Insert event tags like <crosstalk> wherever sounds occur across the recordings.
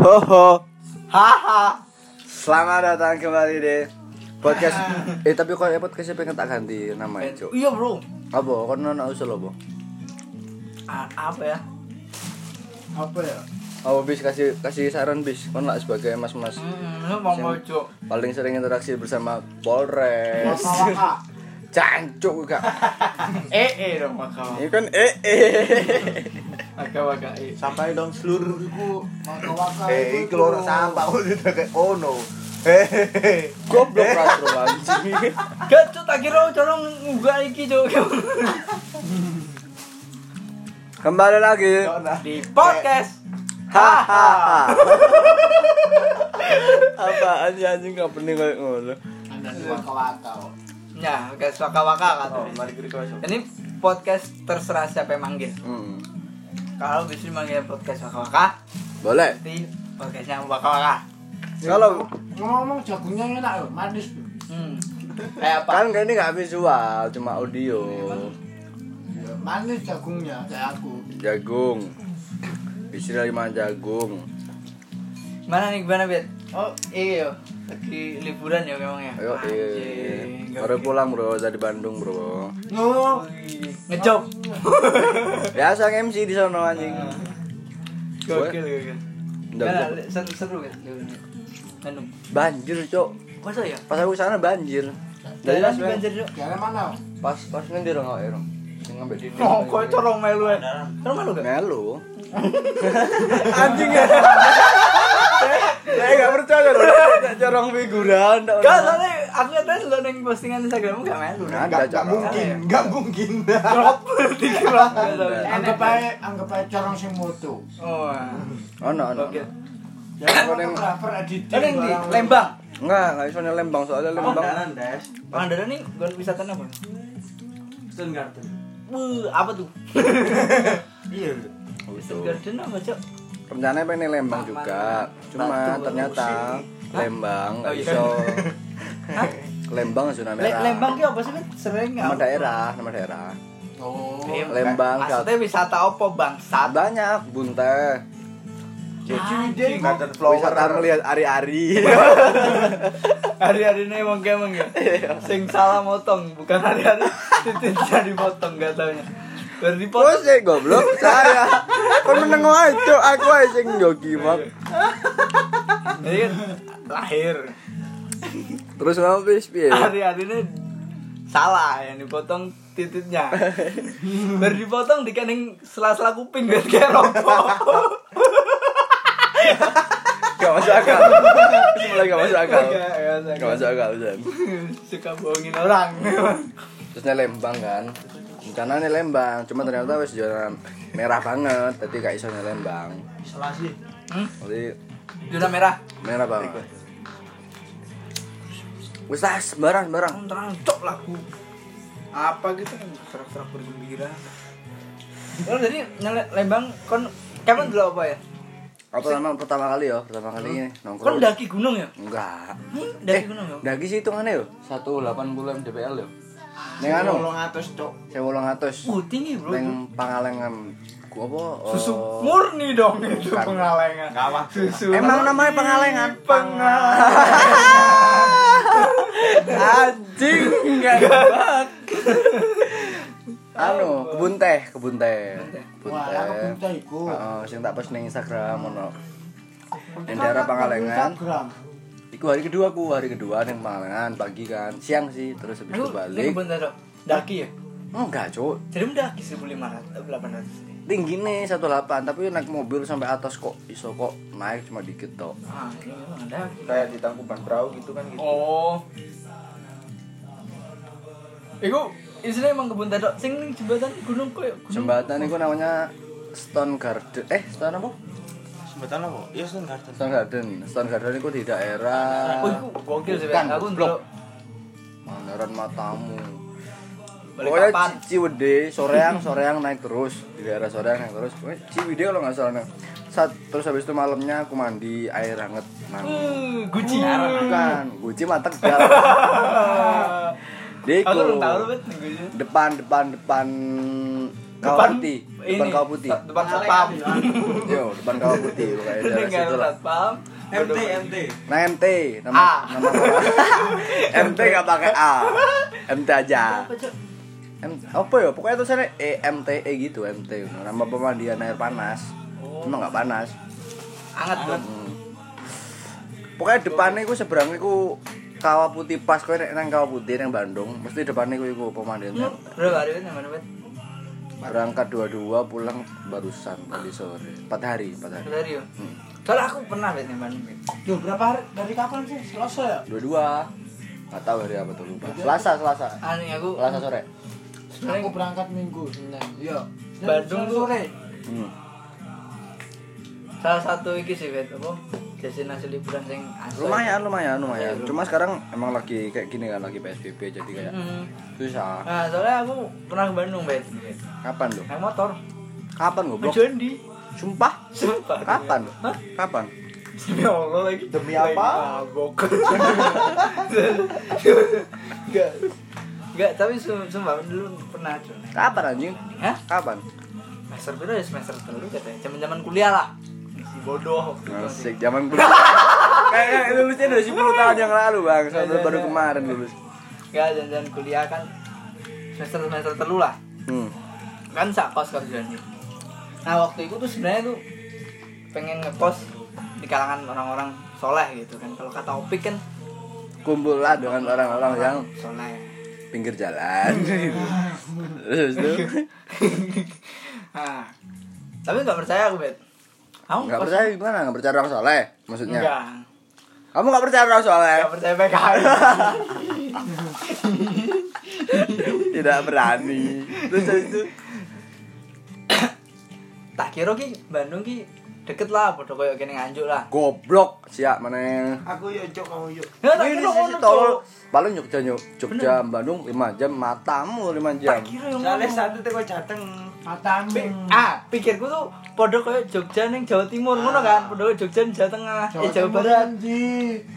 Hoho. Haha. Selamat datang kembali di podcast. eh tapi kok ya podcastnya pengen tak ganti nama itu. Iya bro. Apa? Kau nona usul apa? A- apa ya? Apa ya? Oh bis kasih kasih saran bis. Kau lah sebagai Hmm, mau mau cok. paling sering interaksi bersama Polres. Cancuk kak. <laughs> Eh eh dong maka. Ini kan eh eh. Maka eh. sampai dong seluruh iku maka waka Eh, ora sampah kok udah kayak ono. Hehehe. Goblok rasro anjing. Gak cok tak kira corong nggak iki cok. Kembali lagi. Di podcast. Hahaha. Apaan sih anjing gak penting kayak ngono. anda di waka waka Ya, guys waka waka kan. Oh, mari kita. Ini podcast terserah siapa yang manggil. Hmm. Kalau bisa manggil podcast waka waka, Boleh. berarti podcastnya waka waka. Kalau ngomong jagungnya enak loh manis tuh Hmm. Kayak apa? kan kayak ini nggak visual, cuma audio. Ya, manis jagungnya kayak aku Jagung. Bisa lima jagung. Mana nih gimana bet? Oh iya, lagi liburan ya memang ya. Ayo, iya. Baru pulang bro dari Bandung bro. no Wih, Ngejob. <laughs> Biasa MC di sono anjing. Gokil gokil. Nggak, Gak, gua- seru seru kan. Bandung. Banjir cok. Masa ya? Pas aku sana banjir. Dari di banjir yuk. daerah mana pas pas nanti dong nggak erong. Sing ngambil di Oh, kok corong melu ya? Corong melu gak? Melu. <laughs> Anjing ya. <laughs> Saya nggak percaya loh. Corong figuran. nggak Gak, orang. soalnya aku katanya lo neng postingan Instagrammu. Nggak ada Gak corong. mungkin, gak mungkin. Crop, dikrop. <laughs> anggap aja anggap aja corong sing moto Oh, Oh no no. gokil. ya Aku neng- neng di Lembang. Enggak, enggak isonya Lembang soalnya Lembang. Des. Pangandaran nih gue wisata apa? Stone Garden. Wuh, apa tuh? <laughs> Iya. Stone Garden apa, Cok? Rencananya pengen Lembang juga. Cuma ternyata Lembang Oh, nggak iya. iso. <laughs> Lembang zona merah. Lembang ki apa sih, Bet? Sering Nama daerah, nama daerah. oh Lembang Maksudnya wisata apa, Bang? Sat. banyak bunte. Anjing. Garden flower. Wisata melihat ari-ari. <laughs> Hari-hari ini emang kayak emang ya. Sing salah motong, bukan hari-hari <laughs> titiknya dipotong gak taunya. Baru Terus dipotong. sih goblok saya. Kan meneng wae cuk, aku ae sing joki mak. Jadi kan lahir. Terus mau wis piye? Hari-hari ini salah yang dipotong titiknya. Baru dipotong dikening sela-sela kuping biar kayak rokok. Gak masuk akal. Mulai gak masuk akal. Gak Gak masuk akal. Suka bohongin orang. Terusnya Lembang kan. Rencananya Lembang, cuma ternyata wis zona merah banget, tadi gak iso Lembang. isolasi Hmm? Jadi Zona merah. merah banget. Wis lah sembarang sembarang. terang cok lagu apa gitu kan serak-serak bergembira Oh, jadi Lembang kon kapan dulu apa ya? Apa nama pertama kali ya? Pertama kali ini Kon nongkrong. daki gunung ya? Enggak. Hmm, daki Eh, gunung ya? Daki sih hitungannya yo. 180 mdpl yo. Ning anu, Tolong atas cok 1800. Uh, tinggi bro. Ning Pangalengan ku apa? Susu eh, murni dong itu bukan. pengalengan. Kawah. Susu. Emang namanya Pangalengan? pengalengan. <laughs> Anjing enggak nebak. anu, kebun teh, kebun teh. Kebun wah teh. aku minta iku Heeh, sing tak post ning Instagram ono. Daerah Pangalengan. Instagram Iku hari kedua ku, hari kedua ning Pangalengan pagi kan, siang sih, terus habis itu Lu ini balik. bentar dok. Daki ya? Enggak, Cuk. Jadi mendaki 1500 eh, 800. Tinggi nih 18 tapi naik mobil sampai atas kok iso kok naik cuma dikit tok. Ah, ini memang daki. Kayak di tangkuban perahu gitu kan gitu. Oh. Iku isinya emang kebun teh dok. Sing jembatan gunung kok ya? Gunung. Jembatan itu namanya Stone Garden. Eh, Stone apa? Sebetan apa? Iya Stone Garden. Stone Garden. Stone Garden itu di daerah Oh, iku gokil sih, Bukan. Aku ndelok Mandaran Matamu. Pokoknya Ciwede, soreang, soreang naik terus di daerah soreang naik terus. Pokoknya Ciwede kalau nggak salah. Saat terus habis itu malamnya aku mandi air hangat mandi. Uh, Gucci. Bukan, Guci mah tegal. <laughs> Di Aku iku. belum tahu lu bet nih Gucci. depan depan depan putih, depan ini, kawah putih. depan satpam <laughs> Yo, depan kawah putih pokoknya daerah situ lah. satpam MT MT Nah MT nama A. nama <laughs> MT nggak pakai A MT aja? M, apa ya pokoknya tulisannya E M T E gitu MT nama pemandian air panas Oh. emang nggak panas Anget dong. Hmm. pokoknya depannya ku seberangnya ku kawah putih pas kowe nek nang kawah putih nang Bandung mesti depannya ku iku pemandian. Berapa hari bet? Berangkat dua-dua pulang barusan tadi sore empat hari empat hari Dari yo. Hmm. Soalnya aku pernah bet nih Bandung. Duh, berapa hari dari kapan sih? Selasa ya? dua-dua nggak tahu hari apa tuh lupa selasa selasa Anu aku selasa sore sebenarnya Aku berangkat minggu Senin. Iya. Bandung tuh- sore. hmm. Salah satu iki sih bet apa? Destinasi liburan sing asli. lumayan lumayan lumayan Iya, cuma sekarang emang lagi kayak gini kan lagi psbb jadi kayak Hmm. susah Nah, soalnya aku pernah ke Bandung bet. kapan lo Naik motor. kapan goblok Tujuan di. sumpah Sumpah. kapan Hah? kapan Demi Allah lagi. Demi apa? Mabok. Enggak. Enggak, tapi sum- sumpah dulu pernah cuy. kapan anjing Hah? kapan Semester berapa ya? Semester telu katanya. Zaman-zaman kuliah lah. Bodoh. Asik zaman kuliah <laughs> kayak lulusnya udah 10 tahun yang lalu bang Iya, Sampai iya, baru iya. kemarin lulus Enggak, zaman kuliah kan semester semester telu lah. hmm. Kan sak kos kerjanya. Nah, waktu itu tuh sebenarnya tuh pengen ngekos di kalangan orang-orang soleh gitu kan. Kalau kata Opik kan kumpul lah dengan orang-orang yang soleh. pinggir jalan <laughs> terus tuh Nah, tapi nggak percaya aku bet. Kamu nggak percaya gimana? Nggak percaya orang soleh maksudnya? Enggak. kamu nggak percaya orang soleh? Nggak percaya PKI. <laughs> tidak berani. Terus itu? Tak kira ki Bandung ki deket lah, padha koyo kene nganjuk lah. goblok siap mana? Aku yuk cok kamu yuk. Ya tak ini kira ngono tolol paling Jogja Jogja Bandung 5 jam matamu 5 jam. Tak kira yang soalnya ngono. satu teko jateng Matamu. Pi- ah, pikirku tuh padha koyo Jogja ning Jawa Timur ngono kan, koyo Jogja ning Jawa Tengah, eh Jawa Timur Barat. Di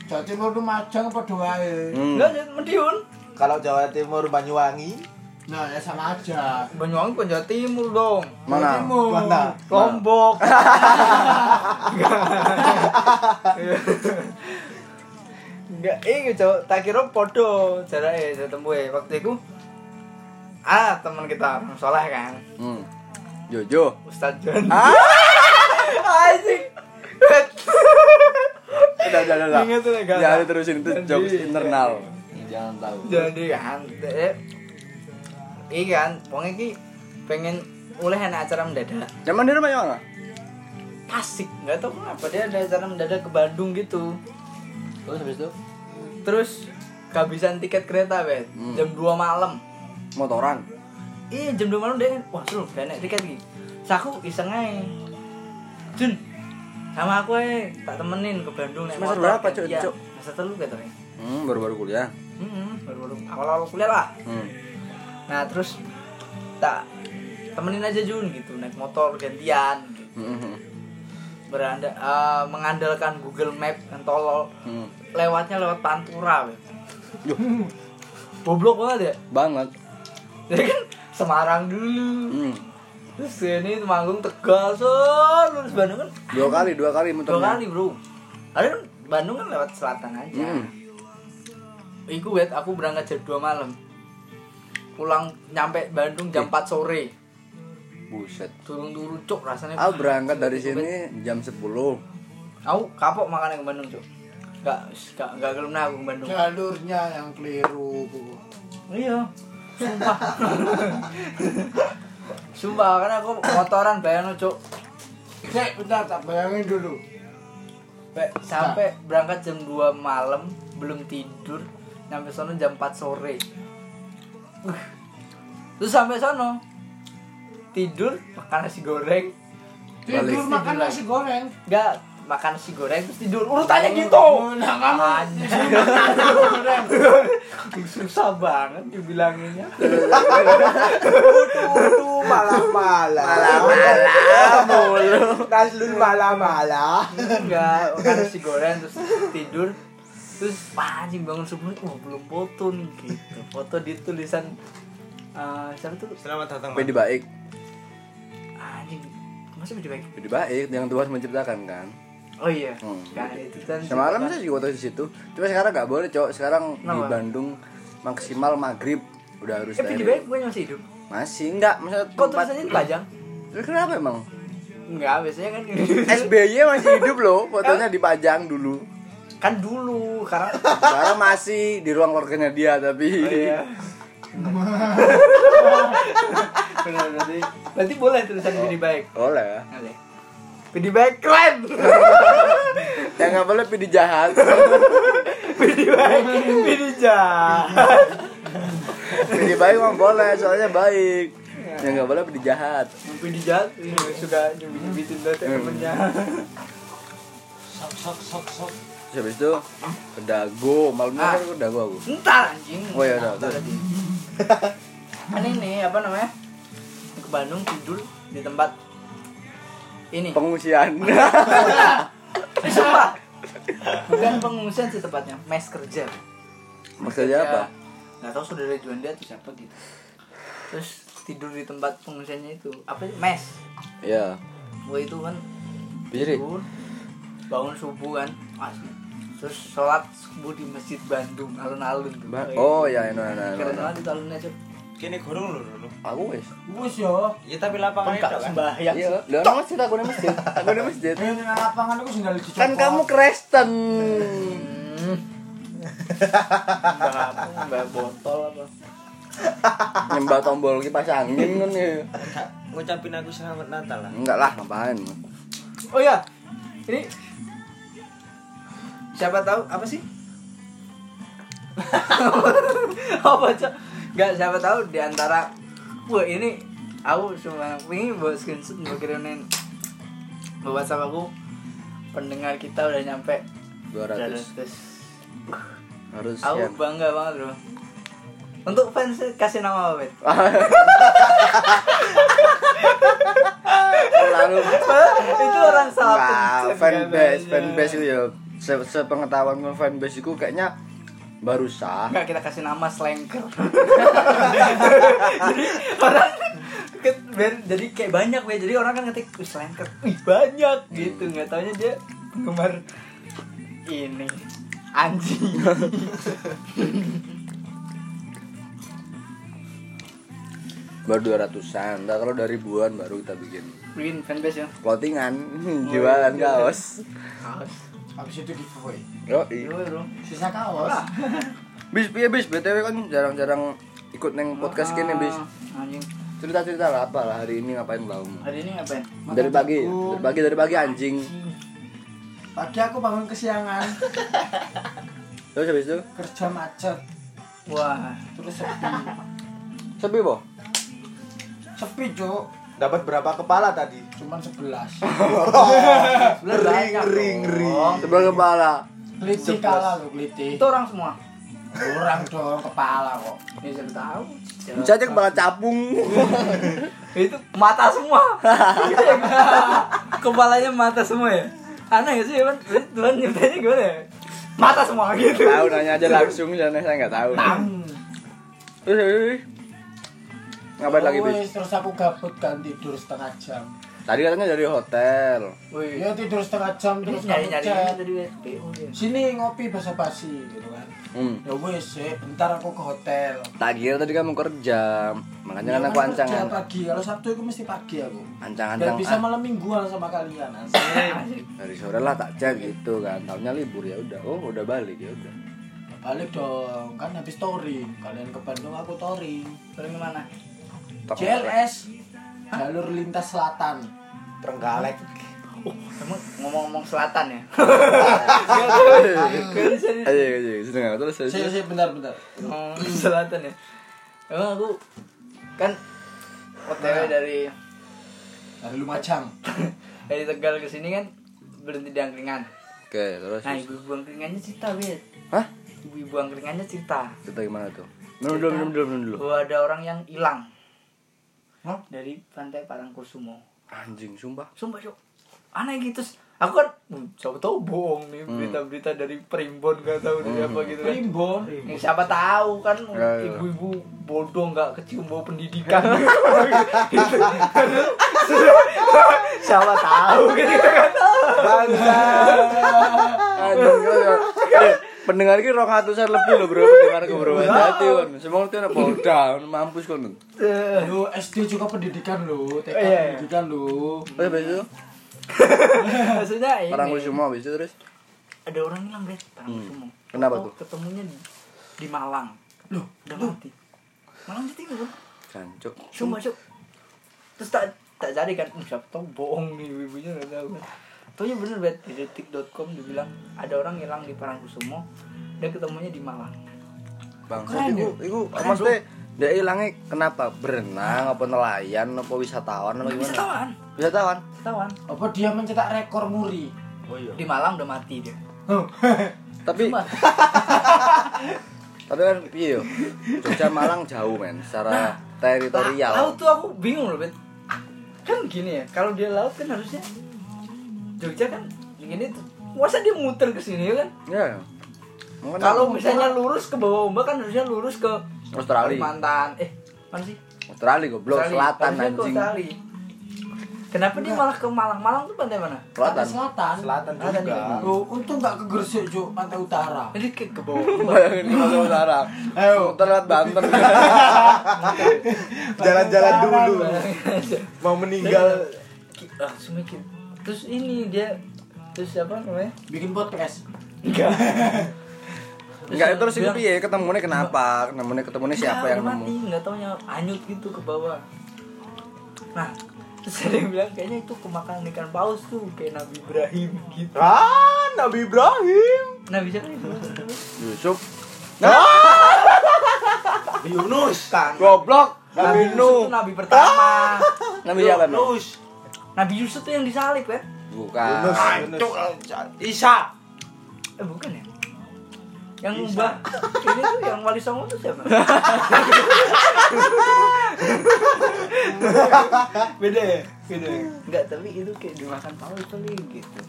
Jawa Timur tuh Majang padha wae. Hmm. Enggak, Mediun. Kalau Jawa Timur Banyuwangi, Nah, ya sama aja. Banyuwangi kan Jawa Timur dong. mana Timur. mana? Lombok. <laughs> Enggak, eh cowok, tak kira podo jarake ketemu waktu itu. Ah, teman kita orang soleh kan. hmm. Jojo Ustaz John. ah Anjing. udah udah udah, jangan ada. diterusin itu jokes internal jangan tahu Jadi kan, eh, iya kan, pokoknya ki pengen oleh anak acara mendadak. zaman di rumah yang mana Asik, nggak tahu kenapa dia ada acara mendadak ke Bandung gitu. terus habis itu Terus kehabisan tiket kereta bet Hmm. jam 2 malam. Motoran Iya jam 2 malam dia wah seru gak tiket lagi. Saku iseng aja. Jun sama aku aja tak temenin ke Bandung naik motor. berapa, Cuk? Iya, Cuk? Semester telu katanya. hmm, baru-baru kuliah Hmm, baru-baru awal-awal kuliah lah. hmm. Nah terus tak temenin aja Jun gitu naik motor gantian gitu. Hmm, hmm, beranda eh, mengandalkan Google Map yang tolol hmm. lewatnya lewat Pantura. Yuh, goblok banget ya banget jadi kan Semarang dulu. Hmm. terus sini manggung Tegal son lurus Bandung kan dua kali dua kali dua muternya kali bro. Ada kan Bandung kan lewat selatan aja. Hmm. Iku wet aku berangkat jam 2 malam. Pulang nyampe Bandung jam 4 sore. Buset. Turun-turun cuk rasanya. Aku berangkat dari sini jam 10 aku kapok makan ke Bandung cuk. Gak, gak, gak gelem nah aku ke Bandung. Jalurnya yang keliru. Iya. Sumpah. Sumpah kan aku motoran bayang cuk. Cek, bentar tak bayangin dulu. Be- Sampai berangkat jam 2 malam belum tidur nyampe sono jam 4 sore. Uh. Terus sampai sono tidur makan nasi goreng Tidur Balik. makan nasi goreng. enggak makan nasi goreng terus tidur. Urutannya gitu. Oh, Nah, kamu susah banget dibilanginnya. Waduh, malah-malah. malah mulu. Naslun malah-malah. enggak makan nasi goreng terus tidur. Terus anjing bangun subuh wah belum foto nih gitu. Foto di tulisan eh, siapa tuh? Selamat datang. Pedi baik. Anjing masa video baik? Jadi baik yang Tuhan menciptakan kan. Oh iya Hmm. kan itu kan Semalam saya juga foto di situ. Cuma sekarang nggak boleh, Cok. Sekarang di Kenapa? Bandung maksimal maghrib udah harus eh video steril. baik bukan masih hidup Masih enggak, maksudnya kok tempat- tulisannya dipajang Terus kenapa emang? enggak biasanya kan SBY masih hidup loh, <laughs> fotonya dipajang dulu. kan dulu sekarang Sekarang masih di ruang keluarganya dia tapi Oh, iya. <laughs> Benar berarti. Berarti boleh tulisan video baik. boleh. Boleh. Video baik keren. Yang nggak boleh pilih jahat. <laughs> video baik. Video jahat. pilih baik mah boleh, soalnya baik. Yang nggak boleh pilih jahat. Video jahat ini suka nyubit-nyubitin data Hmm. temennya. Sok sok sok sok. Habis itu ke Dago, malamnya Ah. kan ke Dago aku. Entar anjing. Oh, iya, udah, Entar udah. anjing. <laughs> Kan ini apa namanya? Ke Bandung tidur di tempat ini. Pengungsian. <laughs> Sumpah. Bukan pengungsian sih tepatnya, mes kerja. Maksudnya apa? Nggak tahu saudara Juanda atau siapa gitu. Terus tidur di tempat pengungsiannya itu apa sih? mes. Ya. Gua itu kan Biri. tidur, bangun subuh kan, asli. Terus sholat subuh di masjid Bandung, alun-alun tuh. Ba- Oh ya, no, no, Keren banget itu alunnya cuy. Kini gurung lho lho. Aku wes. Wis yo. Ya tapi lapangan itu kan. sembahyang. Iya, lu nang masjid aku nang masjid. Aku nang masjid. Ini nang lapangan aku sing dicopot. Kan kamu Kristen. Mbak botol apa? Nyembah tombol kipas angin kan ya. Ngucapin aku selamat Natal lah. Enggak lah, ngapain? Oh ya, ini siapa tahu apa sih? <laughs> apa cok? Gak siapa tahu di antara wah ini aku cuma pengen buat screenshot mau kirimin buat WhatsApp aku pendengar kita udah nyampe 200. 200. Harus Aku ya. bangga banget bro. Untuk fans kasih nama apa, Bet? Lalu itu orang salah fanbase, katanya. fanbase itu ya. Se- Sepengetahuan gue fanbase itu kayaknya baru sah. Enggak kita kasih nama slanker. <laughs> jadi orang biar- jadi kayak banyak ya. Jadi orang kan ngetik "Wih, slanker. Wih, banyak gitu. Enggak taunya dia gemar ini anjing. <laughs> Baru 200-an. Ntar kalau dari ribuan baru kita bikin Bikin fanbase ya. clothingan, <laughs> jualan kaos. Kaos. Habis itu giveaway. Yo, Iya, bro. Sisa kaos. Bis piye bis BTW kan jarang-jarang ikut neng podcast gini bis. Ah, Anjing. Cerita-cerita lah apa lah hari ini ngapain kamu? Hari ini ngapain? Dari pagi, jagung. dari pagi dari pagi anjing. Pagi aku bangun kesiangan, <laughs> Terus habis itu kerja macet, Wah. terus sepi. sepi boh. Sepi, Cuk. Dapat berapa kepala tadi? Cuman 11. <laughs> Ring, ring, ring. Sebelah kepala. Keliti kalah lo, keliti. Itu orang semua. Kurang dong kepala kok. Ya siapa tahu. Bisa aja kepala capung. <laughs> itu mata semua <laughs> kepalanya mata semua ya aneh gak sih Tuhan Tuhan nyiptanya gimana ya mata semua gitu tahu nanya aja langsung sana saya nggak tahu. Terus ngapain lagi bis? Terus aku gabut kan tidur setengah jam. Tadi katanya dari hotel. Wih, Ya tidur setengah jam terus nyari nyari tadi Sini ngopi basa-basi gitu kan. Hmm. Ya wes, eh, bentar aku ke hotel. Tak kira tadi kamu kerja, makanya kan Ya aku kan kerja ancangan, pagi. Kalau Sabtu itu mesti pagi aku. ancang-ancang Dan bisa malam mingguan sama kalian. <laughs> Asik. dari sore lah tak chat gitu kan. Tahunya libur ya udah. Oh udah balik ya udah. Balik dong, kan habis touring. Kalian ke Bandung, aku touring. Turun ke mana JLS, jalur lintas selatan. Trenggalek. emang ngomong-ngomong selatan ya <laughs> Ayo ayo sedang aku terus. Sih, terus. sih, bentar, bentar. ngomong <laughs> selatan ya emang aku kan OTW dari Dari Lumajang. <laughs> dari Tegal ke sini kan berhenti di angkringan Oke terus. nah ibu-ibu angkringannya cerita bet Hah? ibu-ibu angkringannya cerita Cerita gimana tuh? Minum dulu, minum dulu, minum dulu. ada orang yang hilang Hah? dari pantai Parangkusumo. Anjing, sumpah. sumpah cok aneh gitu aku kan hmm, siapa tahu bohong nih berita-berita dari primbon gak tahu dari apa gitu kan. Primbon. Ya, siapa tahu kan Ya, ya. ibu-ibu bodoh nggak kecium bau pendidikan. <laughs> Siapa tahu gitu kan. Aduh, eh, pendengar ki 200-an lebih loh bro. Pendengar ke bro. Hati kan semua itu apa down mampus kan Lu SD juga pendidikan lu, TK Iya. pendidikan lu. oh besok? Maksudnya ini. Orang semua besok terus? Ada orang hilang deh orang semua. Kenapa tuh? ketemunya di, di Malang. Loh, udah mati Malang Jawa Timur bro. Jancuk. Cuma cuk. Terus tak tak cari kan. "Hmm, siapa tahu bohong nih ibunya nggak tahu Taunya bener bet. Di detik.com dibilang ada orang hilang di Parangkusumo dan ketemunya di Malang. Bang Keren itu ya? itu maksudnya dia hilangnya kenapa? Berenang apa nelayan apa wisatawan apa gimana? Wisatawan. Wisatawan. Wisatawan. Apa dia mencetak rekor muri? Oh iya. di Malang udah mati dia. <laughs> Tapi Cuma, <laughs> tapi kan iya yo. Jogja Malang jauh men secara teritorial. Laut tuh aku bingung loh bet. Kan gini ya kalau dia laut kan harusnya Jogja kan tuh. Masa dia muter ke sini kan? Ya Makanya kalau misalnya lurus ke bawah ombak kan harusnya lurus ke Australia. Kalimantan. Eh mana sih? Australia goblok. Selatan Harusnya anjing. Australia. kenapa dia malah ke Malang Malang tuh pantai mana? Selatan. Pantai Selatan. Selatan Selatan juga. juga. Lu untung gak ke Gresik, Cuk, pantai utara. <laughs> jadi ke ke bawah. <laughs> Bayangin ke Sumatera Utara. Ayo. terlihat Banten. <laughs> Jalan-jalan dulu. Mau meninggal. Langsung mikir terus ini dia terus siapa namanya Bikin podcast. enggak Enggak terus itu piye ketemunya kenapa? Ketemunya ketemunya siapa yang mati nemu? nggak taunya hanyut gitu ke bawah nah terus ada yang bilang kayaknya itu kemakan ikan paus tuh kayak Nabi Ibrahim gitu Ah, Nabi Ibrahim. Nabi siapa itu Yusuf. Yunus. kan Goblok. Nabi Nuh. tuh Nabi pertama Nabi siapa? Yunus. Nabi Yusuf tuh yang disalib kan Bukan. Ancuk. Isa. eh bukan ya yang mbak ini tuh yang wali songo tuh siapa Beda ya? Beda. enggak tapi itu kayak dimakan paus kali gitu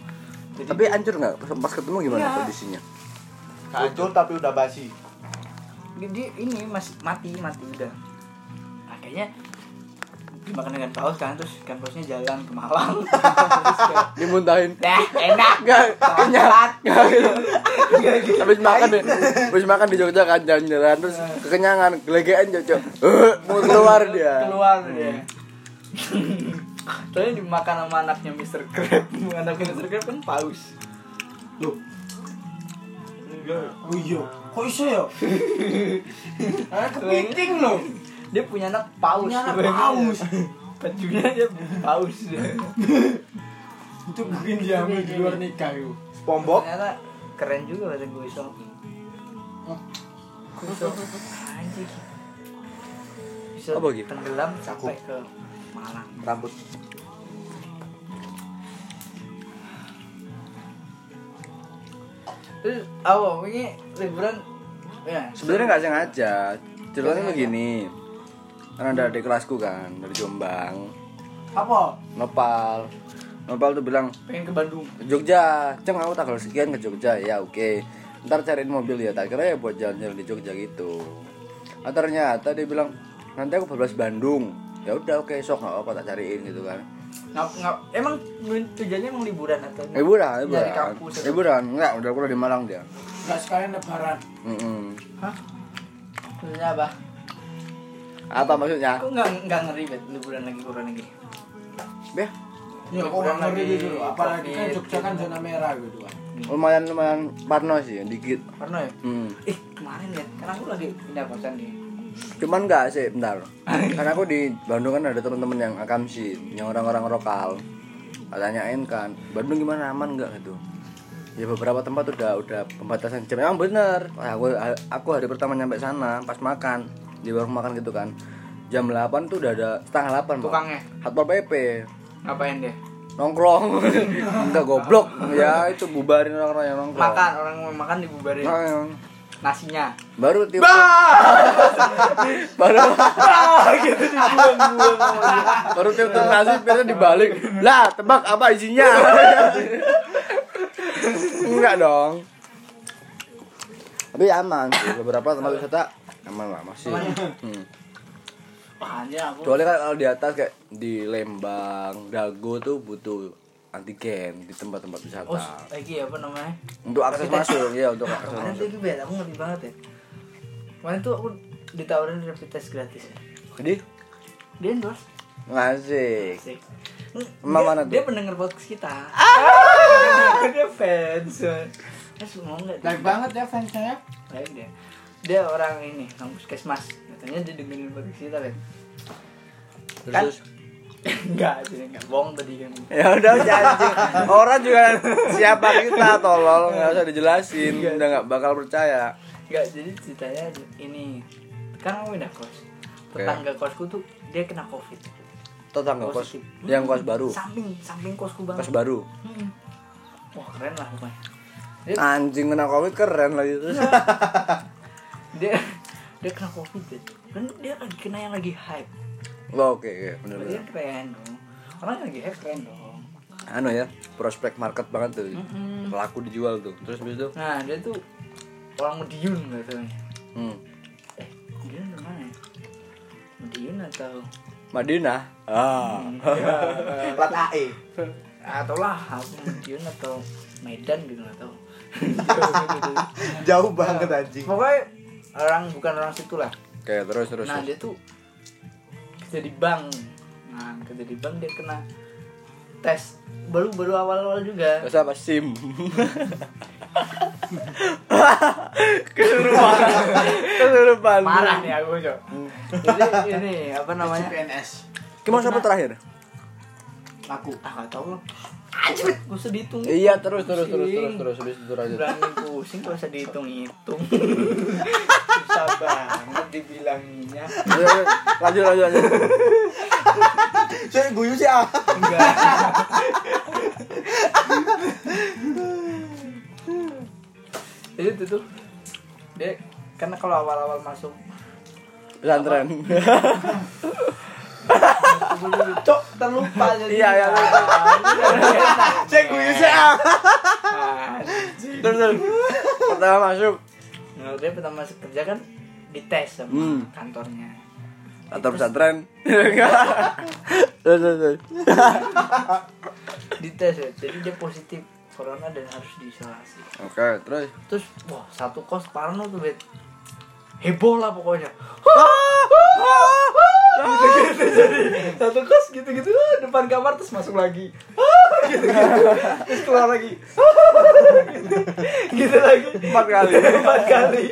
jadi Tapi hancur nggak pas ketemu gimana Iya. kondisinya? Hancur tapi udah basi. dia ini masih mati mati udah nah, kayaknya dimakan dengan paus kan terus ikan pausnya jalan ke Malang <laughs> Dimuntahin. Dah, enak. Enggak, kenyang. Gitu. Gitu. Habis makan deh. Habis makan di Jogja kan jalan-jalan terus kekenyangan, gelegean cocok. <laughs> Mau keluar dia. Keluar dia. Soalnya dimakan sama anaknya Mr. Crab. <laughs> Anaknya Mr. Crab kan paus. Loh. Oh iya. Kok iso ya? Kepiting loh. Dia punya anak paus. Punya anak paus. Bajunya dia paus dia. <laughs> Itu mungkin diambil di luar nikah yuk. SpongeBob. Ternyata keren juga kata gue iso. Iso. Anjing. Bisa Apa gitu? tenggelam sampai ke Malang. Rambut. Terus apa ini liburan ya Sebenarnya nggak sengaja. Ceritanya begini. Kan ada adik kelasku kan dari Jombang. Apa? Nopal. Nopal tuh bilang, pengen ke Bandung. ke Jogja ceng aku tanggal sekian ke Jogja ya oke ntar cariin mobil ya tak kira ya buat jalan-jalan di Jogja gitu nah, ternyata dia bilang nanti aku bablas Bandung ya udah oke sok nggak apa tak cariin gitu kan Ngap, ngap, emang tujuannya emang liburan atau liburan Dari liburan kampus liburan enggak udah kuliah di Malang dia Enggak sekalian lebaran. Mm-mm. Hah? Maksudnya apa? Apa maksudnya? Aku nggak nggak ngeri bet liburan lagi liburan lagi. Beh, Ya kok nggak ngeri lagi, gitu. Apalagi kan Jogja kan zona merah gitu kan. lumayan lumayan parno sih dikit. Karena ya, hmm. eh kemarin ya, kan aku lagi pindah kosan nih. cuman enggak sih bentar. Karena aku di Bandung kan ada teman-teman yang akamsi yang orang-orang lokal. Tanyain kan Bandung gimana? Aman enggak gitu. Ya beberapa tempat udah udah pembatasan jam. Emang bener. Aku aku hari pertama nyampe sana pas makan di warung makan gitu kan. Jam 8 tuh udah ada setengah 8 Pak. Tukangnya? Satpol PP Ngapain deh? nongkrong. <laughs> Enggak goblok. Ya itu bubarin orang-orang yang nongkrong. Makan orang mau makan dibubarin. Nah, yang- nasinya. Baru tiup. <laughs> Baru. Gitu. Dibuang-buang <laughs> baru tiup tiup nasi biasanya dibalik. Lah tebak apa isinya? Enggak dong. Tapi aman sih beberapa tempat wisata aman lah masih hmm. Anjir aku. Soalnya kan kalau di atas kayak di Lembang, Dago tuh butuh antigen di tempat-tempat wisata. oh lagi apa namanya Untuk akses masuk, ya untuk akses masuk. itu beda aku ngerti banget ya kemarin tuh aku ditawarin rapid test gratis ya Jadi dia endorse ngasih. Emang dia, mana tuh? dia pendengar podcast kita <laughs> dia fans Eh, mau nggak Baik banget ya fansnya ya. baik dia dia orang ini orang puskesmas. Katanya dia dengerin podcast kita kan Kan? Terus? <laughs> Enggak jadi enggak. Bohong tadi kan. Ya udah. <laughs> Orang juga siapa kita tolol. Nggak usah dijelasin, udah nggak bakal percaya. enggak jadi ceritanya ini. Kan aku pindah kos. Tetangga kosku tuh dia kena covid. Tetangga kos Positif. yang kos baru, samping samping kosku banget. Kos baru. Hmm. wah keren lah pokoknya. Dia, Anjing kena covid keren lagi terus. <laughs> dia dia kena covid ya. dan dia lagi kena yang lagi hype Oh, Oke, oke, bener berarti bener. kan keren dong orang yang lagi hype keren dong Anu ya, prospek market banget tuh. Mm-mm. Laku dijual tuh. Terus habis itu, nah dia tuh orang Madiun katanya hmm. eh Madiun dari mana ya Madiun atau Madinah. Ah. <laughs> Plat AE. atau lah aku Madiun atau Medan gitu nggak tahu <laughs> Jauh banget anjing. pokoknya orang bukan orang situ lah Oke, terus terus. nah terus. dia tuh kerja di bank nah kerja di bank dia kena tes baru baru awal awal juga Terus apa SIM? <laughs> Kesurupan. Kesurupan. parah nih aku cok jadi ini apa namanya PNS. Gimana siapa terakhir? Aku. ah nggak tahu loh Anjir, gak usah dihitung Iya, terus terus terus terus terus habis itu lanjut. Berani pusing gak usah dihitung-hitung <laughs> Susah banget dibilanginnya Ayo, ayo, Lanjut lanjut lanjut. Saya guyu sih ah. Enggak Jadi itu tuh Dia karena kalau awal-awal masuk Pesantren. Cok terlupa jadi Iya, iya, Saya guyu sih ah. Terus terus. Pertama masuk Nah, dia pertama masuk kerja kan dites sama Hmm. kantornya atau pesantren. <laughs> Terus terus. dites ya jadi dia positif corona dan harus diisolasi Oke, terus. terus wah satu kos parno tuh bet heboh lah pokoknya <laughs> gitu, jadi satu kos gitu gitu depan kamar terus masuk lagi. Gitu gitu terus keluar lagi. Gitu, gitu lagi. Empat kali. empat kali.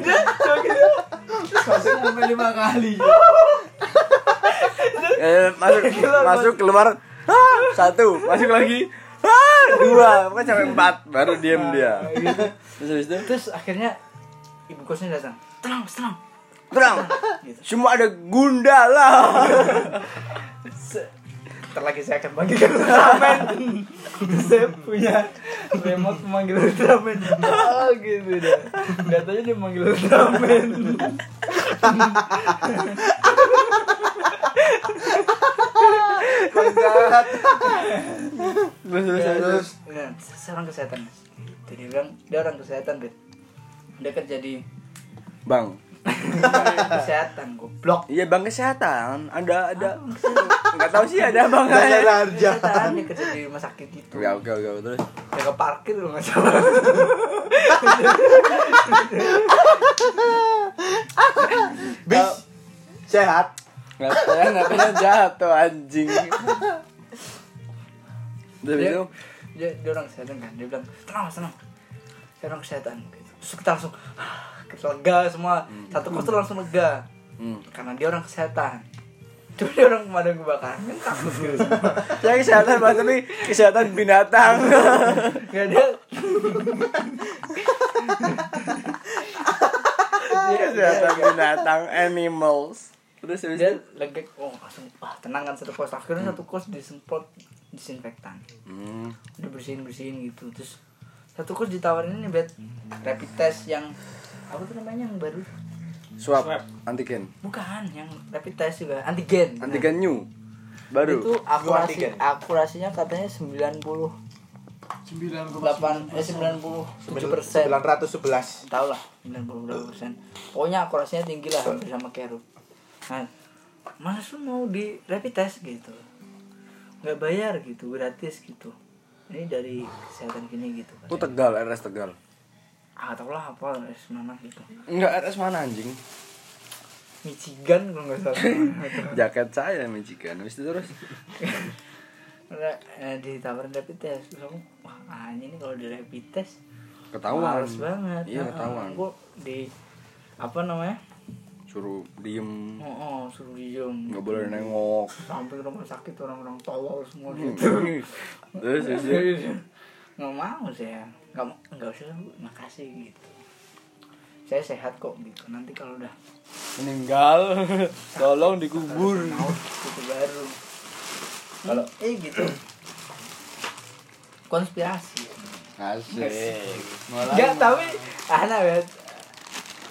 Dia cuma gitu terus masuk sampai lima kali. Eh, masuk masuk keluar. Ah, satu masuk lagi. Ah, dua pokoknya sampai empat baru diem dia. Terus habis itu? Terus akhirnya ibu kosnya datang. Tenang tenang terang. Gitu. Semua ada gundala Se- Ntar lagi saya akan panggil Ultraman Saya punya remote memanggil Ultraman Oh gitu Gak tau dia manggil Ultraman Bangsat. terus terus. terus. Nah, seorang kesehatan mas. Jadi dia bilang Dia orang kesehatan Bet Dia kerja di bang. Kesehatan Goblok. Iya bang kesehatan. Ada ada. Nggak tahu sih ada bang. Kesehatan Dia kerja di rumah sakit gitu. Oke oke oke terus? Jaga parkir kalau nggak salah. Bis. Sehat. nggak saya nggak pengen jatuh anjing. Dia, dia, dia orang kesehatan kan? Dia bilang tenang tenang. Saya orang kesehatan. Terus kita langsung kita lega semua. Satu kos tuh langsung lega. Hmm. karena dia orang kesehatan. Cuma dia orang pemadam kebakaran kan takut gitu semua. Saya kesehatan Pak, tapi kesehatan binatang. Gak dia kesehatan binatang animals. Terus habis dia lega oh langsung wah tenang kan satu kos. Akhirnya satu kos disemprot disinfektan. Hmm. dibersihin bersihin gitu. Terus satu kurs ditawarin ini bet rapid test yang apa tuh namanya yang baru? Swab, Swab. antigen. Bukan yang rapid test juga. Antigen. Antigen new. Baru. Itu akurasi antigen. akurasinya katanya 90 sembilan 8 eh 97 persen. 911 tau lah 90 berapa persen. Pokoknya akurasinya tinggi lah hampir sama Keru nah mas lu mau di rapid test gitu? Nggak bayar gitu gratis gitu ini dari kesehatan gini gitu itu tegal RS tegal. Ah tau lah apa es mana gitu. Enggak RS mana anjing? Michigan kalau nggak salah. <laughs> Jaket saya Michigan. Habis itu terus? Udah, eh, ditawarin rapid test. Terus aku wah anjing ini kalau di rapid test ketahuan. males banget. Iya Nah, ketahuan. aku di apa namanya suruh diem. Oh, oh suruh diem. Nggak boleh nengok. Sampai rumah sakit orang-orang tolol semua Hmm. gitu. <laughs> Terus terus nggak mau saya. Nggak mau nggak usah Bu. makasih gitu. Saya sehat kok gitu. Nanti kalau udah meninggal <laughs> tolong dikubur. Gitu baru. Kalau eh gitu. Konspirasi. Asik. Nggak tapi bet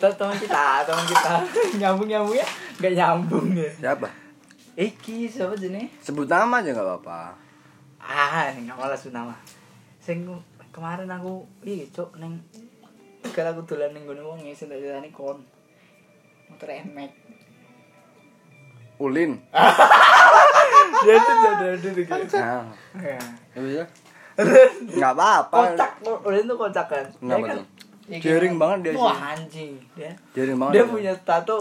Tuh, teman kita teman kita. <laughs> Nyambung nyambung ya? Nggak nyambung ya? Siapa? Iki siapa jenis sebut nama aja nggak apa-apa. Ah nggak malas nama. Sing kemarin aku iya cok neng kalau aku tulen neng gue wong sing tak ceritani kon. Motor emek. Ulin. Dia tuh udah udah gitu ya itu nggak apa-apa. kocak ulin tuh kocak kan? Kenapa Dia iya kan? Jaring banget dia wah sih. anjing dia. Jaring banget dia ya. punya tato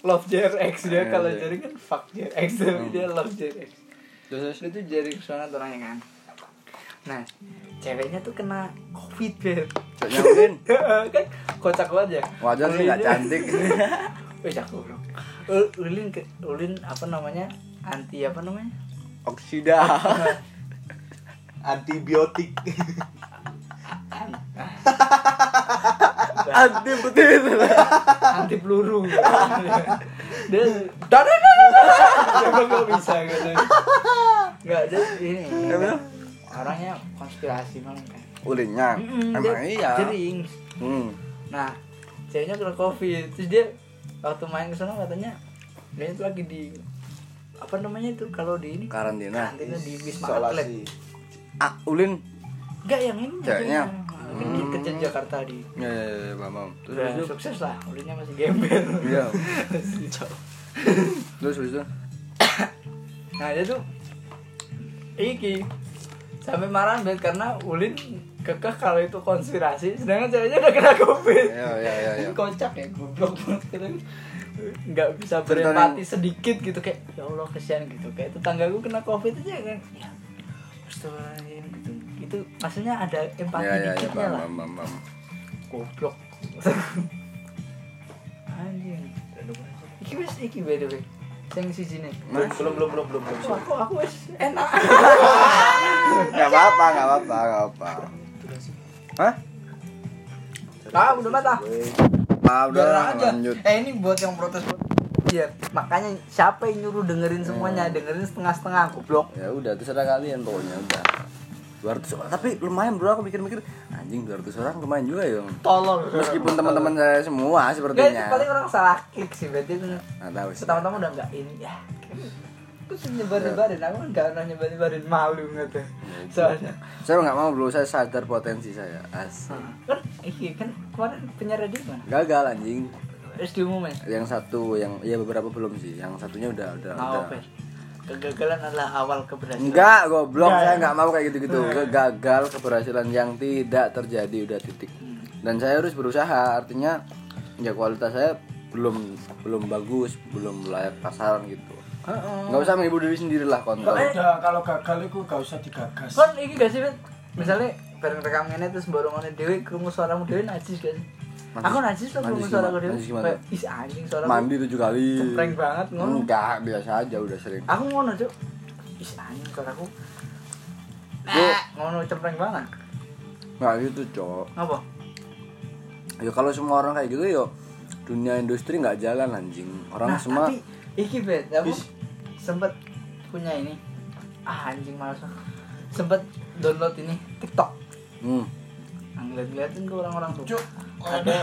love JRX dia Iya, kalau iya. jaring kan fuck JRX tapi dia love JRX terus terus dia tuh jaring banget orangnya kan. Nah ceweknya tuh kena covid bet Coknya Ulin <laughs> kan? Kocak banget ya? Wajar sih nggak cantik. <laughs> Wih jago bro. Ulin ke, Ulin apa namanya? Anti apa namanya? Oksida. <laughs> Antibiotik anti betul anti peluru. <laughs> Dia dan emang nggak bisa gitu. Nggak dia ini. Orangnya konspirasi banget kan. Ulinnya Mm-mm, emang iya. jering. Hmm. nah ceweknya kena covid. Terus dia waktu main ke sana katanya dia itu lagi di apa namanya itu kalau di ini? Karantina. Karantina di wisma atlet. Isolasi ah Ulin. Enggak yang ini Ceweknya? Dia kerja di Jakarta di ya ya ya paham terus terus? sukses lah. Ulinnya masih gembel. Iya. <laughs> Terus terus nah dia tuh iki sampai marah banget karena ulin kekeh kalau itu konspirasi. Sedangkan ceweknya udah kena covid. Iya, iya, iya. Ini kocak ya goblok banget. Nggak bisa berempati sedikit gitu kayak ya allah kesian gitu. Kayak tetanggaku kena covid aja kan. Ya itu maksudnya ada empati ya ya ya dikitnya paham lah. paham, paham. goblok. Anjing. Iki wis iki by the way sing siji nih belum belum belum belum belum. Aku aku wis enak. Nggak apa apa nggak apa apa nggak apa hah? Ah udah mata. Ah udah lanjut. Eh ini buat yang protes Iya, makanya siapa yang nyuruh dengerin semuanya, dengerin setengah-setengah goblok. ya udah terserah kalian pokoknya udah 200 orang tapi lumayan bro aku mikir-mikir anjing 200 orang lumayan juga ya Tolol. meskipun teman-teman saya semua sepertinya paling orang salah klik sih, berarti itu nggak tahu sih pertama-tama udah enggak ini ya. Aku sih nyebar-nyebarin, aku kan gak pernah nyebar-nyebarin malu gitu. Soalnya saya nggak mau bro saya sadar potensi saya as kan iki kan kemarin penyiar radio mana? gagal anjing Terus diumumin. yang satu yang ya beberapa belum sih yang satunya udah udah, Nah, udah. oke. Kegagalan adalah awal keberhasilan. Enggak, goblok. Enggak, Saya ya? nggak mau kayak gitu-gitu. Gagal keberhasilan yang tidak terjadi udah titik. Dan saya harus berusaha. Artinya ya kualitas saya belum belum bagus, belum layak pasaran gitu. Heeh. Nggak usah menghibur diri sendiri lah kontol. udah kalau gagal itu gak usah digagas Kan iki gak sih? Misalnya bareng rekam ini terus borongane dhewe krungu suaramu dhewe najis gak sih? Najis. Aku najis tuh gimana? dhewe. Najis gimana? Kayak, Ih anjing suara Mandi tujuh kali. Cempreng banget ngono. Enggak, biasa aja udah sering. Aku ngono, Cuk. Ih anjing suaraku. Lu- Nah, ngono cempreng banget. Nggak gitu, Cok. Apa? Ya kalau semua orang kayak gitu yo dunia industri nggak jalan anjing. Orang nah, semua tapi iki bet, aku Bis. sempet punya ini. Ah anjing malas. aku. Sempet download ini TikTok. hmm. ngeliat-ngeliatin ke orang-orang tuh Cuk. <laughs> ada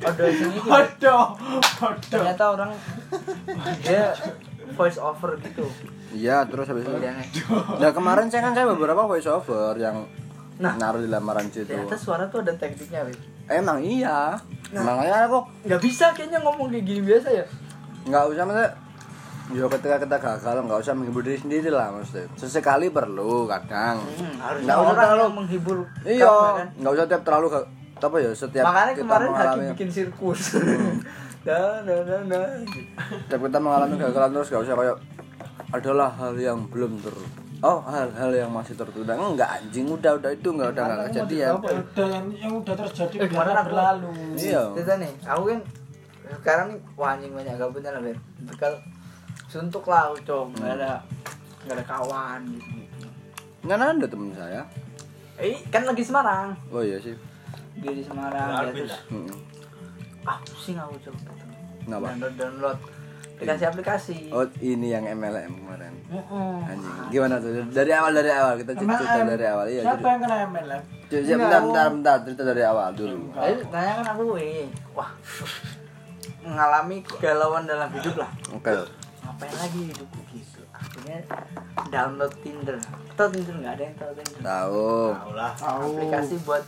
ada sini. Bodoh. ternyata orang dia voice over gitu Iya, terus habis itu. pilihannya <laughs> Nah, kemarin saya kan saya beberapa voice over yang Nah. naruh di lamaran situ. ternyata suara tuh ada tekniknya weh Emang iya. Nah. Makanya aku nggak bisa kayaknya ngomong kayak gini biasa ya nggak usah maksudnya Ya ketika kita gagal nggak usah menghibur diri sendiri lah maksudnya. Sesekali perlu kadang. hmm, harus Nggak usah terlalu menghibur Iya, kamu, kan? nggak usah tiap terlalu apa ya setiap makanya kita kemarin mengalami bikin sirkus dah dah dah setiap kita mengalami kegagalan terus nggak usah kayak adalah hal yang belum ter oh hal-hal yang masih tertunda enggak anjing udah udah itu nggak udah nggak kejadian Apa ya? Udah yang, yang udah terjadi Eh, kemarin berlalu. iya Cerita nih, aku kan sekarang nih wah anjing banyak gabutnya lah. Bekal suntuk lah Cong. Enggak ada enggak ada kawan gitu. nggak ada temen saya Eh, kan lagi Semarang. oh iya sih Dia di Semarang, dia terus Mm-mm. ah pusing aku, Cong. Kenapa? Download download aplikasi-aplikasi. oh ini yang MLM kemarin Heeh. anjing gimana tuh dari awal dari awal kita cerita dari awal iya Siapa cerita yang kena MLM? Cerita- bentar bentar bentar cerita dari awal dulu Jadi tanya kan aku, eh, wah mengalami kegalauan dalam hidup lah. oke Ngapain lagi hidupku gitu. Akhirnya download Tinder. Tahu Tinder nggak ada yang tahu Tinder. tahu Tahu lah. Tahu. aplikasi buat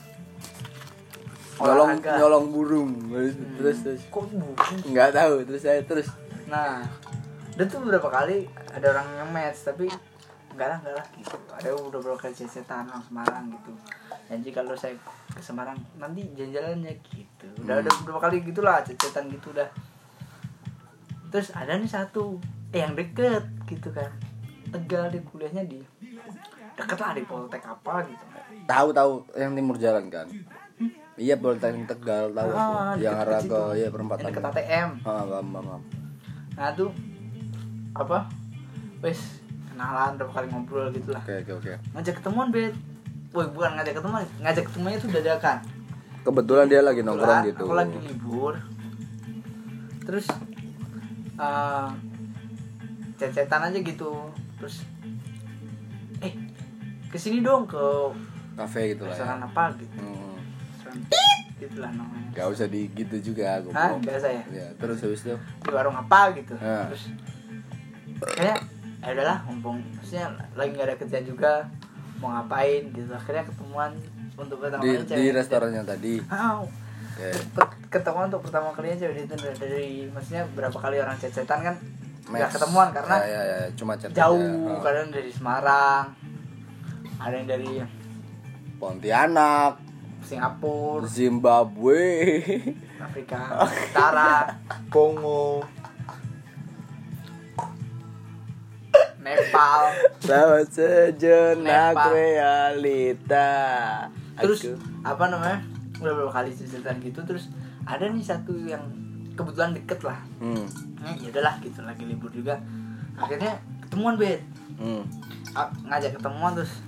nyolong olahraga. nyolong burung. Terus terus kok bukan nggak tahu terus saya terus. Nah ada tuh beberapa kali ada orang yang match tapi enggak lah enggak lah gitu. Ada beberapa kali cesetan orang Semarang gitu. Janji kalau saya ke Semarang nanti jalan-jalannya gitu. Udah ada beberapa kali gitulah cecetan gitu udah. Terus ada nih satu eh yang deket gitu kan. Tegal di kuliahnya di deket lah di Poltek apa gitu. Tahu tahu yang timur jalan kan iya Poltek Tegal tahu aku. Ah, yang arah ke ya perempatan. Deket ATM ah paham paham nah tuh apa? Wes kenalan berapa kali ngobrol gitu lah. Oke oke oke. Ngajak ketemuan bet. Woi bukan ngajak ketemuan. Ngajak ketemuannya tuh dadakan. Kebetulan dia lagi nongkrong gitu. aku lagi libur. Terus eh cecetan aja gitu. Terus eh ke sini dong ke kafe gitu lah ya. apa gitu. Hmm. Restoran gitu lah namanya Gak usah di gitu juga aku Hah? Biasa ya? ya terus habis itu di warung apa gitu Ah. terus kayak ya udahlah mumpung maksudnya lagi nggak ada kerjaan juga mau ngapain gitu akhirnya ketemuan untuk pertama di, kali di cewek restorannya tadi oke per- ketemuan untuk pertama kalinya cewek itu dari, dari maksudnya berapa kali orang cecetan kan nggak Match. ketemuan karena ya, ya, ya, cuma jauh. Ah. kadang dari Semarang ada yang dari Pontianak Singapura Zimbabwe Afrika Utara Kongo. Nepal sama sejenak Nepal. realita terus Aku- apa namanya udah beberapa kali cecetan gitu terus ada nih satu yang kebetulan deket lah hmm. nah, ya udahlah gitu lagi libur juga akhirnya ketemuan bet Hmm. Ngajak ketemuan terus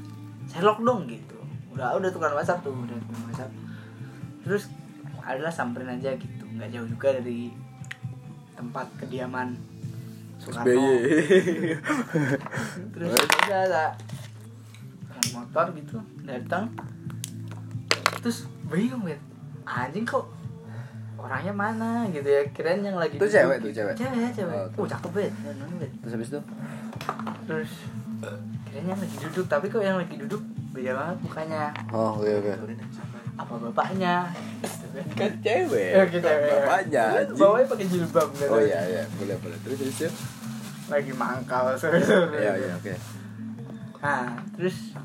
Sherlock dong gitu udah udah tukar WhatsApp tuh udah tukar WhatsApp terus adalah samperin aja gitu nggak jauh juga dari tempat kediaman Soekarno. Terus udah ada motor gitu datang. Terus bingung bet anjing kok orangnya mana gitu ya? Kirain yang lagi Itu duduk. cewek tuh, cewek? cewek cewek. Oh, oh, cakep bet terus habis itu? Terus yang lagi duduk tapi kok yang lagi duduk beda banget mukanya. Oh oke oke. Apa bapaknya? Kan cewek. Eh, kita bapaknya anjing. bawahnya pakai jilbab kan oh iya iya. Boleh boleh. Terus itu lagi mangkal <laughs> sore-sore iya iya oke. Nah terus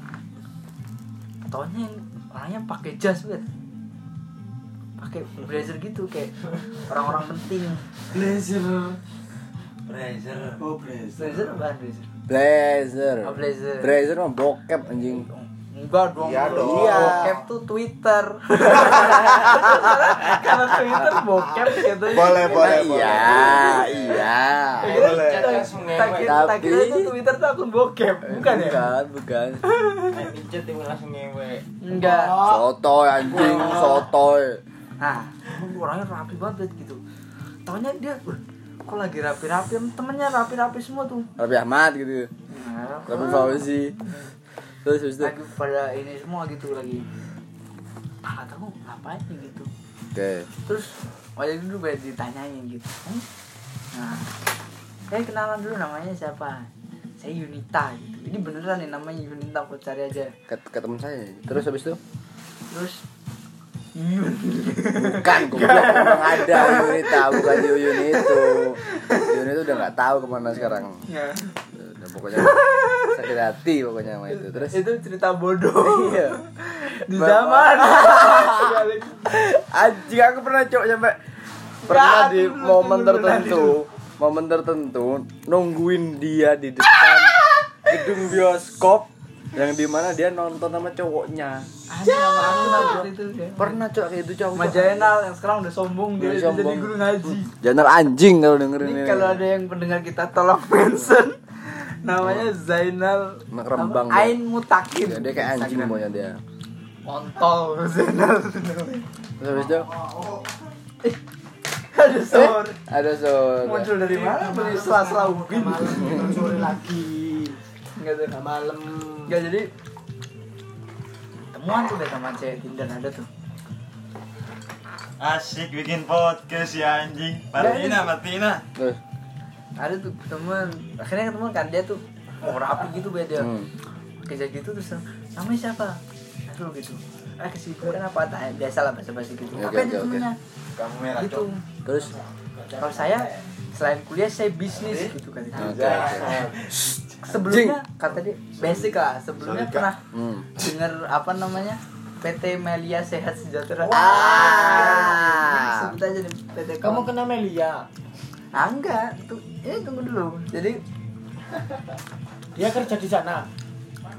taunya yang orangnya pakai jas bet. Pakai blazer gitu kayak orang-orang penting. Blazer. Blazer. Oh, blazer. blazer apa blazer? Blazer. Oh, blazer. blazer mah bokep anjing enggak dong. Iya dong. Iya. bokep tuh twitter. <laughs> Karena twitter bokep gitu. Boleh, boleh, iya boleh. iya. Boleh. tak kira Tapi- itu twitter tuh akun bokep bukan ya? Bukan bukan. Pincet yang langsung ngewe. enggak. Sotoy anjing sotoy. Nah orangnya rapi banget gitu. Tahunya dia "Wah, kok lagi rapi-rapi? Temennya rapi-rapi semua tuh. Rapi Ahmad gitu nah, Rapi Fauzi terus itu lagi pada ini semua gitu lagi. Ah tahu ngapain gitu. Oke. Terus waktu itu dulu banyak ditanyain gitu. "Hmm? nah saya kenalan dulu namanya siapa? Saya Yunita gitu. Ini beneran nih namanya Yunita aku cari aja. Ke, ke temen saya. Terus habis itu? Terus Yun. Bukan goblok memang ada Yunita bukan Yuyun itu. Yuyun itu udah nggak tahu ke mana sekarang. Ya. Udah pokoknya sakit hati pokoknya sama itu. Terus? Itu cerita bodoh. Iya. Di zaman. Anjing aku pernah cok sampai pernah Nggak, di momen tertentu momen tertentu nungguin dia di depan gedung bioskop yang di mana dia nonton sama cowoknya. Ada aku itu ya pernah cok kayak itu cowok Jainal yang sekarang udah sombong dia, dia jadi sombong. guru ngaji. Jangan anjing kalau dengerin ini ini. kalau ada yang pendengar kita tolong mention namanya Zainal Anak Rembang, apa? Ain Mutakin. Ya, dia kayak anjing pokoknya dia. kontol <laughs> Zainal. Terus habis itu? Ada sore ada so muncul dari mana? Dari sela-sela ubin. malam sore lagi. Enggak tuh udah malam. Enggak jadi temuan tuh deh sama cewek Tinder ada tuh. Asik bikin podcast ya anjing. Martina, Martina. Terus ada tuh temen akhirnya ketemu kan dia tuh mau rapi gitu beda Hmm. kayak gitu terus namanya siapa? Aduh gitu. Ah kesibukan apa tanya biasa lah bahasa basi gitu. Oke, apa oke. temennya? Kamu merah gitu. terus kalau saya selain kuliah saya bisnis gitu kan. Oke. sebelumnya kata dia basic lah. Sebelumnya Sorry, pernah Hmm. dengar apa namanya? PT Melia Sehat Sejahtera. Ah. sebut aja nih PT kamu kena Melia? Ah, enggak. Tuh ini tunggu dulu. Jadi dia kerja di sana.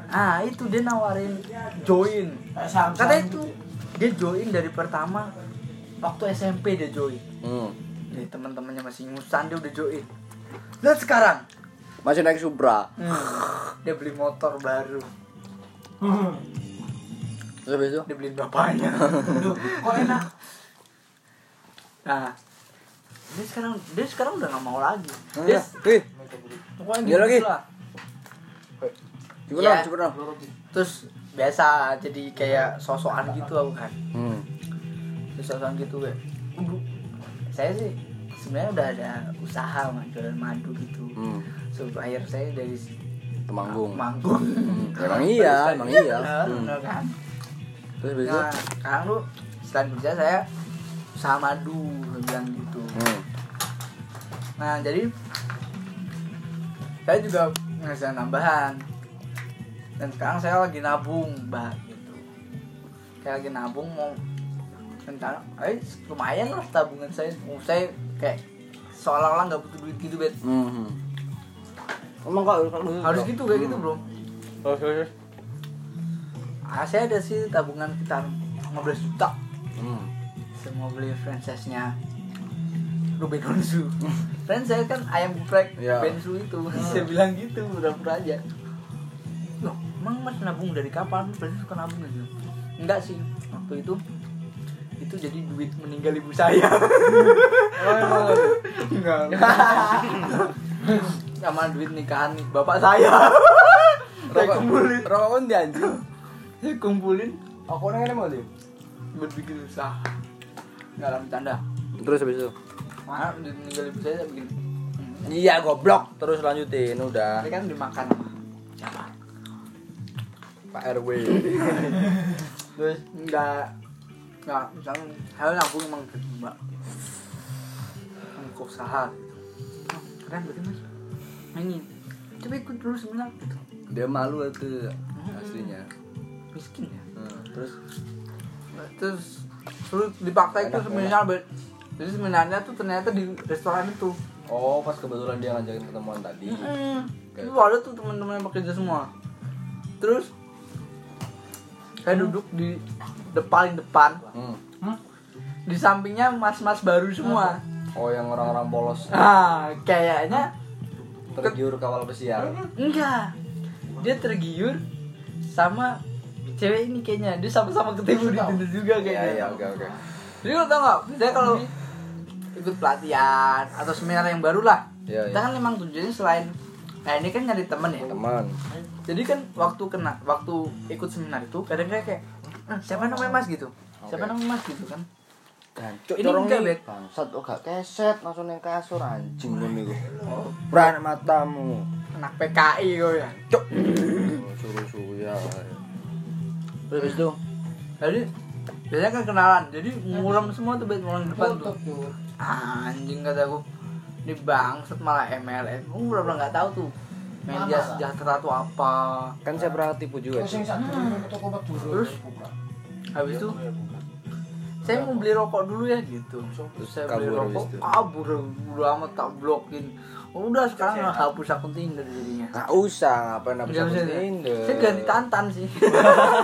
Ah itu dia nawarin. Join. Kata itu dia join dari pertama. Waktu SMP dia join. Hmm. nih teman-temannya masih ngusan dia udah join. Lihat sekarang? Masih naik Supra. hmm, dia beli motor baru. Terus habis itu? Dia beliin bapaknya. <laughs> Kok enak? Nah dia sekarang dia sekarang udah nggak mau lagi Iya. dia Wih, pokoknya Dia gitu lagi. lah coba Iya. dong, coba dong. terus biasa jadi kayak sosokan gitu aku kan Hmm. Terus sosokan gitu "Aduh, saya sih sebenarnya udah ada usaha mah jualan madu gitu Hmm. supplier saya dari Temanggung. manggung Hmm. Emang <laughs> iya, emang iya. Hmm. Bener kan Terus nah sekarang tuh selain kerja saya usaha madu saya bilang gitu Hmm. Nah jadi saya juga ngasih nambahan dan sekarang saya lagi nabung mbak gitu. Saya lagi nabung mau rencana eh lumayan lah tabungan saya. Mau saya kayak seolah-olah nggak butuh duit gitu bet. Hmm. Emang kok harus gitu? Kayak gitu bro. Terus terus. ah, saya ada sih tabungan sekitar 15 juta. Hmm. saya mau beli franchise-nya Ruben Onsu franchise kan ayam geprek Iya. Bensu itu. <laughs> Saya bilang gitu pura-pura aja. Loh emang mas nabung dari kapan? Berarti suka nabung gitu. Enggak sih waktu itu itu jadi duit meninggal ibu saya. Enggak <laughs> sama duit nikahan bapak saya. <laughs> Saya kumpulin. Rokok kan dia anjing. saya kumpulin. Aku orangnya mau dia. buat bikin usaha nggak lah bercanda. Terus habis itu. Saya saya bikin Hmm, Iya goblok. Terus lanjutin udah. ini kan dimakan sama Pak RW. <laughs> terus nggak nggak misalnya saya nabung emang mbak. Untuk usaha oh, keren berarti mas. Ini. Coba ikut dulu seminar gitu Dia malu itu aslinya. miskin ya? Hmm. Terus? Terus terus dipaksa itu bet jadi seminarnya tuh ternyata di restoran itu oh pas kebetulan dia ngajakin ketemuan tadi. Mm-mm. Oke. itu ada tuh teman-teman yang bekerja semua terus saya duduk di de paling depan Hmm. di sampingnya mas-mas baru semua Oh yang orang-orang polos ah kayaknya tergiur kawal pesiar. enggak dia tergiur sama cewek ini kayaknya dia sama-sama ketemu di Tinder juga Iya kayaknya iya oke oke. jadi lo tau gak biasanya kalau ikut pelatihan atau seminar yang baru lah Iya kita iya. kan memang tujuannya selain nah ini kan nyari temen ya Teman. jadi kan waktu kena waktu ikut seminar itu kadang kayak kayak "Eh, siapa namanya mas gitu siapa namanya mas gitu kan Gancuk Ini enggak. Bet. Bangsat kok gak keset langsung yang kasur anjing ngono iku. Pran matamu. anak PKI kok ya Cuk. Suruh-suruh ya. Terus itu jadi biasanya kan kenalan jadi muram semua tuh bet orang depan tuh. Tuh. anjing kataku ini bangsat malah MLM aku udah nggak tahu tuh media sejahtera tuh apa. Kan saya pernah tipu juga. Madura. Terus? habis itu saya mau beli rokok dulu ya gitu. Terus saya beli rokok kabur. Udah amat tak blokin. Udah sekarang nggak hapus akun Tinder jadinya. Gak usah ngapain apa Nggak usah, ya? Tinder. saya ganti tantan sih.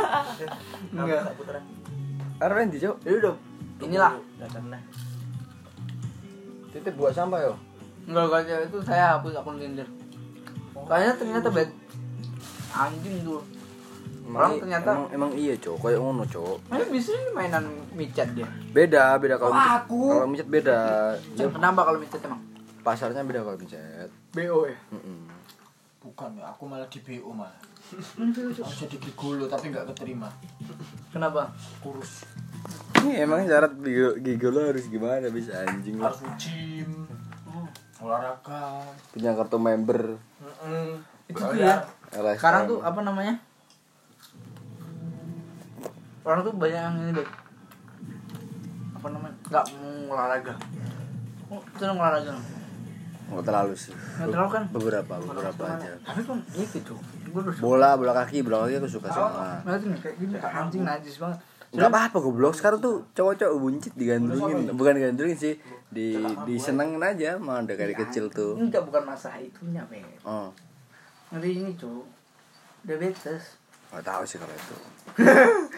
<laughs> Enggak Keren di cuk. jadi udah inilah Titip buat sampah yo. enggak kalau itu saya hapus akun Tinder kayaknya ternyata bet anjing tuh Orang i- ternyata- emang, emang iya cuk, kayak ngono cuk. Ini bisa ini mainan micat dia. Beda, beda kalau Oh, micet. aku. Kalau micet beda. Ya, Kenapa kalau micat emang? pasarnya beda kalau micet. BO ya. Mm-mm. Bukan ya, aku malah di BO malah. Aku jadi gigolo tapi nggak keterima. Kenapa? Kurus. Ini emang syarat gigolo, gigolo harus gimana bisa anjing lah. Harus gym, olahraga. Punya kartu member. Itu tuh ya. LSM. Sekarang tuh apa namanya? Orang tuh banyak yang ini deh. Apa namanya? Gak mau olahraga. Oh, itu olahraga. Nggak terlalu sih. Nggak terlalu kan? Beberapa, beberapa aja. Tapi kan itu tuh. Gue udah suka. Bola, bola kaki, bola kaki aku suka semua. Nah, kayak gini anjing najis banget. Enggak apa-apa goblok. Sekarang tuh cowok-cowok buncit digandrungin. Bukan digandrungin sih. Di disenengin aja mah udah dari kecil tuh. Enggak bukan masalah itunya, Bet. Oh, Ngeri ini, Cuk. Diabetes. nggak tahu sih kalau itu.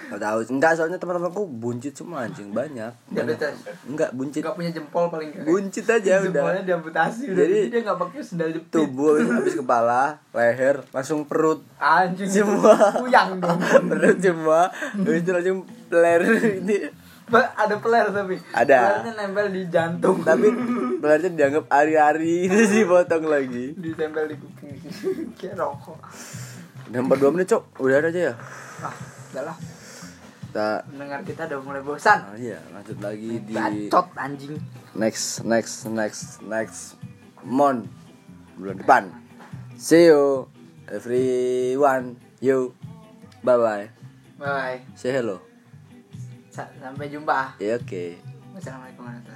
Nggak tahu. Enggak soalnya teman-temanku buncit semua anjing banyak. Diabetes. Enggak buncit. Enggak punya jempol paling enggak. Buncit aja udah. Jempolnya diamputasi udah. Jadi, Jadi dia enggak pakai sendal jepit. Tubuh habis, habis kepala, leher, langsung perut. Anjing Semua. Puyang dong. <laughs> perut semua. Habis itu langsung peler ini. Ada peler tapi. Ada. Pelernya nempel di jantung. Tapi pelernya dianggap ari-ari itu sih potong lagi. ditempel di kuping. <laughs> Kayak rokok. Udah 42 menit, Cok. Udah ada aja ya. Ah, udahlah. Kita Mendengar kita udah mulai bosan. oh iya, lanjut lagi di Bacot anjing. next next next next month bulan depan. See you everyone. You. Bye bye. Bye. Say hello. Sa- sampai jumpa. Ya oke. Wassalamualaikum warahmatullahi.